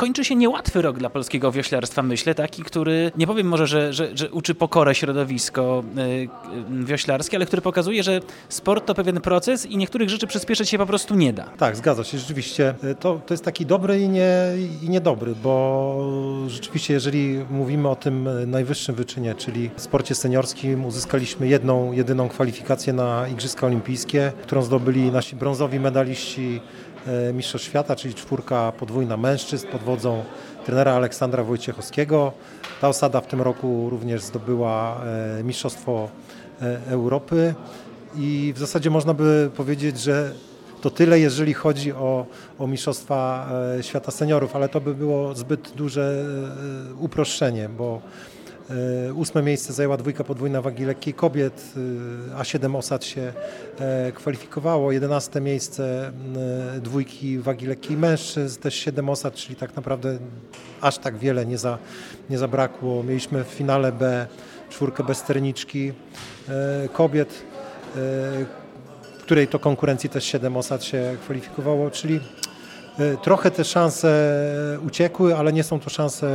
kończy się niełatwy rok dla polskiego wioślarstwa, myślę, taki, który, nie powiem może, że, że, że uczy pokorę środowisko y, wioślarskie, ale który pokazuje, że sport to pewien proces i niektórych rzeczy przyspieszyć się po prostu nie da. Tak, zgadza się. Rzeczywiście to, to jest taki dobry i, nie, i niedobry, bo rzeczywiście jeżeli mówimy o tym najwyższym wyczynie, czyli sporcie seniorskim, uzyskaliśmy jedną, jedyną kwalifikację na Igrzyska Olimpijskie, którą zdobyli nasi brązowi medaliści e, Mistrzostw Świata, czyli czwórka podwójna mężczyzn pod wodzą trenera Aleksandra Wojciechowskiego. Ta osada w tym roku również zdobyła e, Mistrzostwo e, Europy i w zasadzie można by powiedzieć, że to tyle, jeżeli chodzi o, o Mistrzostwa Świata Seniorów, ale to by było zbyt duże uproszczenie, bo E, ósme miejsce zajęła dwójka podwójna wagi lekkiej kobiet, e, a siedem osad się e, kwalifikowało. Jedenaste miejsce dwójki wagi lekkiej mężczyzn, też siedem osad, czyli tak naprawdę aż tak wiele nie, za, nie zabrakło. Mieliśmy w finale B czwórkę bezsterniczki kobiet, której to konkurencji też siedem osad się kwalifikowało, czyli E, trochę te szanse uciekły, ale nie są to szanse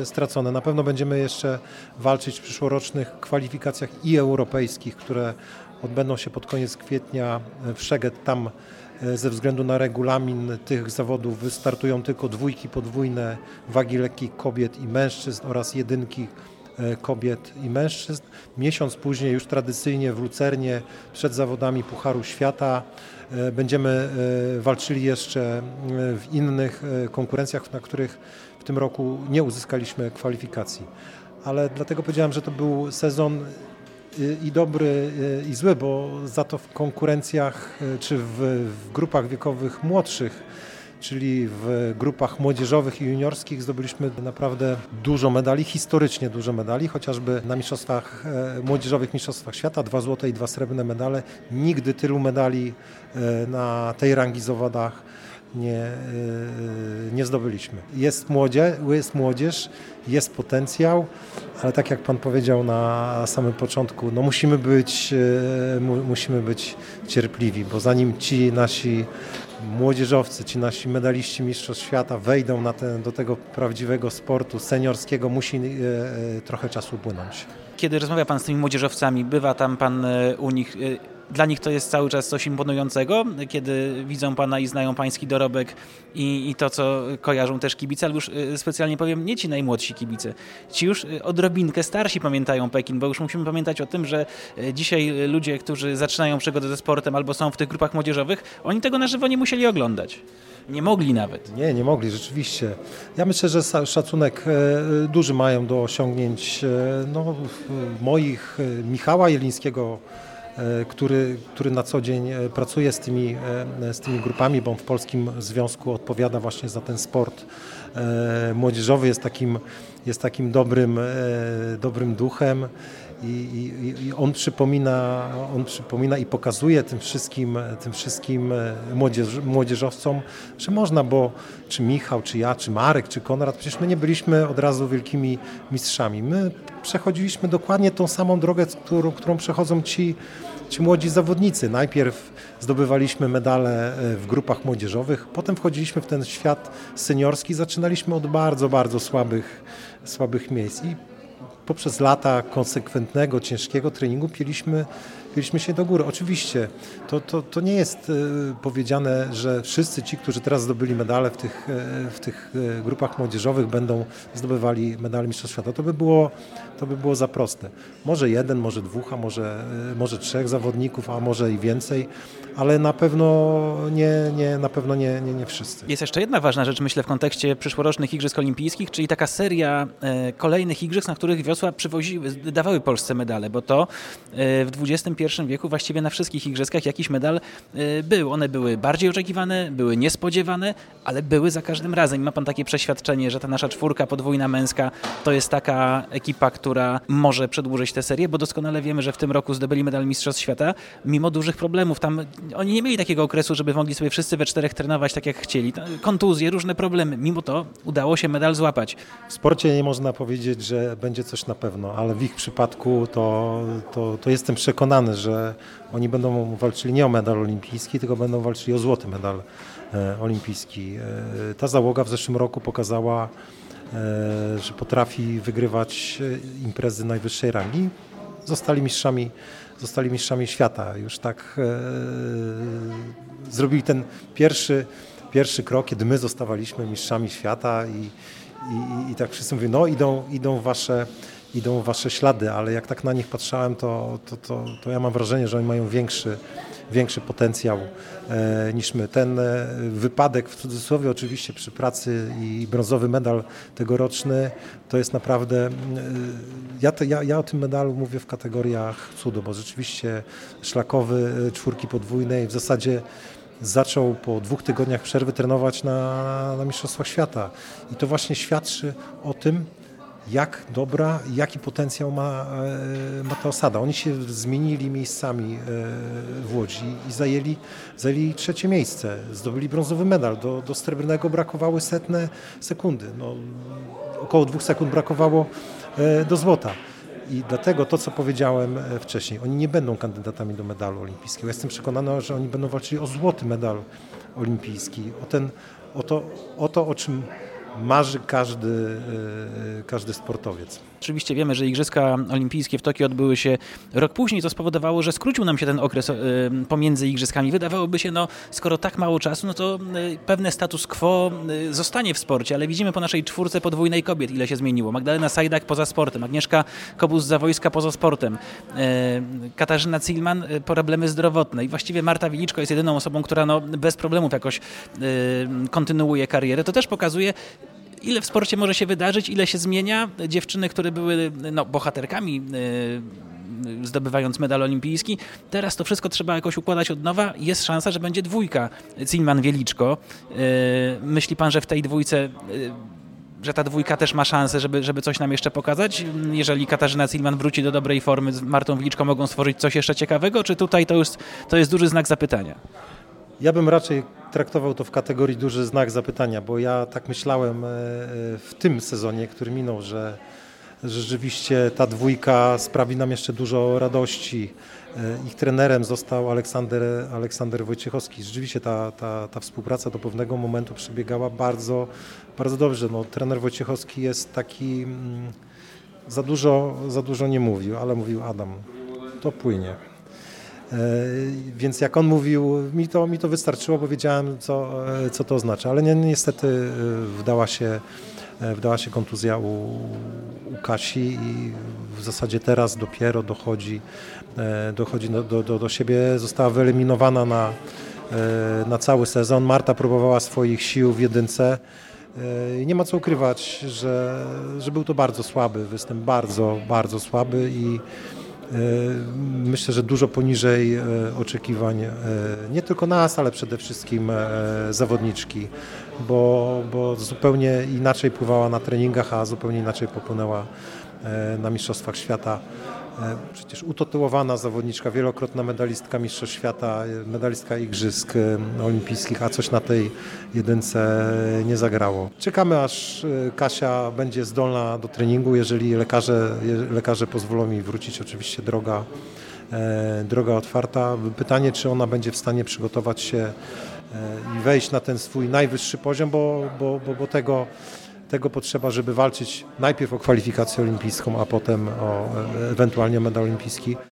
e, stracone. Na pewno będziemy jeszcze walczyć w przyszłorocznych kwalifikacjach i europejskich, które odbędą się pod koniec kwietnia w Szeged. Tam e, ze względu na regulamin tych zawodów wystartują tylko dwójki podwójne wagi lekkich kobiet i mężczyzn oraz jedynki kobiet i mężczyzn. Miesiąc później już tradycyjnie w Lucernie przed zawodami Pucharu Świata E, będziemy e, walczyli jeszcze e, w innych konkurencjach, na których w tym roku nie uzyskaliśmy kwalifikacji. Ale dlatego powiedziałem, że to był sezon i dobry, i zły, bo za to w konkurencjach czy w, w grupach wiekowych młodszych czyli w grupach młodzieżowych i juniorskich zdobyliśmy naprawdę dużo medali, historycznie dużo medali, chociażby na mistrzostwach e, młodzieżowych mistrzostwach świata, dwa złote i dwa srebrne medale. Nigdy tylu medali e, na tej rangi zawodach nie, e, nie zdobyliśmy. Jest, młodzie, jest młodzież, jest potencjał, ale tak jak Pan powiedział na samym początku, no musimy być, musimy być cierpliwi, bo zanim ci nasi młodzieżowcy, ci nasi medaliści Mistrzostw Świata wejdą na ten, do tego prawdziwego sportu seniorskiego, musi e, e, trochę czasu upłynąć. Kiedy rozmawia Pan z tymi młodzieżowcami, bywa tam Pan e, u nich dla nich to jest cały czas coś imponującego, kiedy widzą Pana i znają Pański dorobek i, i, to, co kojarzą też kibice, ale już y, specjalnie powiem, nie ci najmłodsi kibice. Ci już y, odrobinkę starsi pamiętają Pekin, bo już musimy pamiętać o tym, że y, dzisiaj ludzie, którzy zaczynają przygodę ze sportem albo są w tych grupach młodzieżowych, oni tego na żywo nie musieli oglądać. Nie mogli nawet. Nie, nie mogli, rzeczywiście. Ja myślę, że szacunek e, duży mają do osiągnięć e, no, moich, e, Michała Jelińskiego, E, który, który na co dzień e, pracuje z tymi, e, z tymi grupami, bo on w Polskim Związku odpowiada właśnie za ten sport młodzieżowy, jest takim, jest takim dobrym, dobrym duchem. I, i, on, przypomina, on przypomina i pokazuje tym wszystkim, tym wszystkim młodzież, młodzieżowcom, że można, bo czy Michał, czy ja, czy Marek, czy Konrad, przecież my nie byliśmy od razu wielkimi mistrzami. My przechodziliśmy dokładnie tą samą drogę, którą, którą przechodzą ci, ci młodzi zawodnicy. Najpierw zdobywaliśmy medale e, w grupach młodzieżowych, potem wchodziliśmy w ten świat seniorski, zaczynaliśmy od bardzo, bardzo słabych, słabych miejsc i poprzez lata konsekwentnego, ciężkiego treningu pieliśmy Piliśmy się do góry. Oczywiście to, to, to nie jest e, powiedziane, że wszyscy ci, którzy teraz zdobyli medale w tych, e, w tych e, grupach młodzieżowych będą zdobywali medale Mistrzostw Świata. To by było, to by było za proste. Może jeden, może dwóch, a może, może trzech zawodników, a może i więcej, ale na pewno nie, nie, na pewno nie, nie, nie wszyscy. Jest jeszcze jedna ważna rzecz, myślę, w kontekście przyszłorocznych Igrzysk Olimpijskich, czyli taka seria kolejnych igrzysk, na których wiosła przywoziły, dawały Polsce medale, bo to w XXI wieku właściwie na wszystkich igrzyskach jakiś medal y, był. One były bardziej oczekiwane, były niespodziewane, ale były za każdym razem. I ma pan takie przeświadczenie, że ta nasza czwórka podwójna męska to jest taka ekipa, która może przedłużyć tę serię, bo doskonale wiemy, że w tym roku zdobyli medal Mistrzostw Świata, mimo dużych problemów. Tam oni nie mieli takiego okresu, żeby mogli sobie wszyscy we czterech trenować tak jak chcieli. Kontuzje, różne problemy. Mimo to udało się medal złapać. W sporcie nie można powiedzieć, że będzie coś na pewno, ale w ich przypadku to, to, to jestem przekonany, że oni będą walczyli nie o medal olimpijski, tylko będą walczyli o złoty medal olimpijski. Ta załoga w zeszłym roku pokazała, że potrafi wygrywać imprezy najwyższej rangi. Zostali mistrzami, zostali mistrzami świata. Już tak zrobili ten pierwszy, pierwszy krok, kiedy my zostawaliśmy mistrzami świata i, i, i tak wszyscy mówią, no idą, idą wasze idą wasze ślady, ale jak tak na nich patrzałem, to, to, to, to ja mam wrażenie, że oni mają większy, większy potencjał e, niż my. Ten e, wypadek, w cudzysłowie oczywiście przy pracy i brązowy medal tegoroczny, to jest naprawdę, e, ja, ja, ja o tym medalu mówię w kategoriach cudu, bo rzeczywiście szlakowy czwórki podwójnej w zasadzie zaczął po dwóch tygodniach przerwy trenować na, na Mistrzostwach Świata. I to właśnie świadczy o tym, jak dobra, jaki potencjał ma, e, ma ta osada. Oni się zmienili miejscami e, w Łodzi i zajęli, zajęli trzecie miejsce. Zdobyli brązowy medal. Do, do srebrnego brakowały setne sekundy. No, około dwóch sekund brakowało e, do złota. I dlatego to, co powiedziałem wcześniej, oni nie będą kandydatami do medalu olimpijskiego. Jestem przekonany, że oni będą walczyli o złoty medal olimpijski, o, ten, o, to, o to, o czym marzy każdy, e, każdy sportowiec. Oczywiście wiemy, że Igrzyska Olimpijskie w Tokio odbyły się rok później, to spowodowało, że skrócił nam się ten okres e, pomiędzy Igrzyskami. Wydawałoby się, no skoro tak mało czasu, no to e, pewne status quo zostanie w sporcie, ale widzimy po naszej czwórce podwójnej kobiet, ile się zmieniło. Magdalena Sajdak poza sportem, Agnieszka Kobus-Zawojska poza sportem, Katarzyna Cilman problemy zdrowotne i właściwie Marta Wiliczko jest jedyną osobą, która no, bez problemów jakoś kontynuuje karierę. To też pokazuje, ile w sporcie może się wydarzyć, ile się zmienia. Dziewczyny, które były no, bohaterkami y, zdobywając medal olimpijski. Teraz to wszystko trzeba jakoś układać od nowa. Jest szansa, że będzie dwójka Cilman-Wieliczko. Y, myśli pan, że w tej dwójce y, że ta dwójka też ma szansę, żeby, żeby coś nam jeszcze pokazać? Jeżeli Katarzyna Cilman wróci do dobrej formy, z Martą Wiliczką mogą stworzyć coś jeszcze ciekawego, czy tutaj to, to jest duży znak zapytania? Ja bym raczej traktował to w kategorii duży znak zapytania, bo ja tak myślałem e, e, w tym sezonie, który minął, że rzeczywiście ta dwójka sprawi nam jeszcze dużo radości. E, ich trenerem został Aleksander, Aleksander Wojciechowski. Rzeczywiście ta, ta, ta współpraca do pewnego momentu przebiegała bardzo, bardzo dobrze. No, trener Wojciechowski jest taki, mm, za dużo, za dużo nie mówił, ale mówił Adam, to płynie. E, więc jak on mówił, mi to, mi to wystarczyło, bo wiedziałem, co, e, co to oznacza. Ale ni niestety e, wdała się, wdała się kontuzja u, u Kasi i w zasadzie teraz dopiero dochodzi, dochodzi do, do, do siebie. Została wyeliminowana na, na cały sezon. Marta próbowała swoich sił w jedynce. Nie ma co ukrywać, że, że był to bardzo słaby występ, bardzo, bardzo słaby i myślę, że dużo poniżej e, oczekiwań e, nie tylko nas, ale przede wszystkim zawodniczki, bo, bo zupełnie inaczej pływała na treningach, a zupełnie inaczej popłynęła na Mistrzostwach Świata. E, przecież utytułowana zawodniczka, wielokrotna medalistka Mistrzostw Świata, medalistka Igrzysk e, Olimpijskich, a coś na tej jedynce nie zagrało. Czekamy aż e, Kasia będzie zdolna do treningu, jeżeli lekarze, lekarze pozwolą mi wrócić, oczywiście droga, droga otwarta. Pytanie, czy ona będzie w stanie przygotować się i wejść na ten swój najwyższy poziom, bo, bo, bo, bo tego tego potrzeba, żeby walczyć najpierw o kwalifikację olimpijską, a potem o ewentualnie medal olimpijski.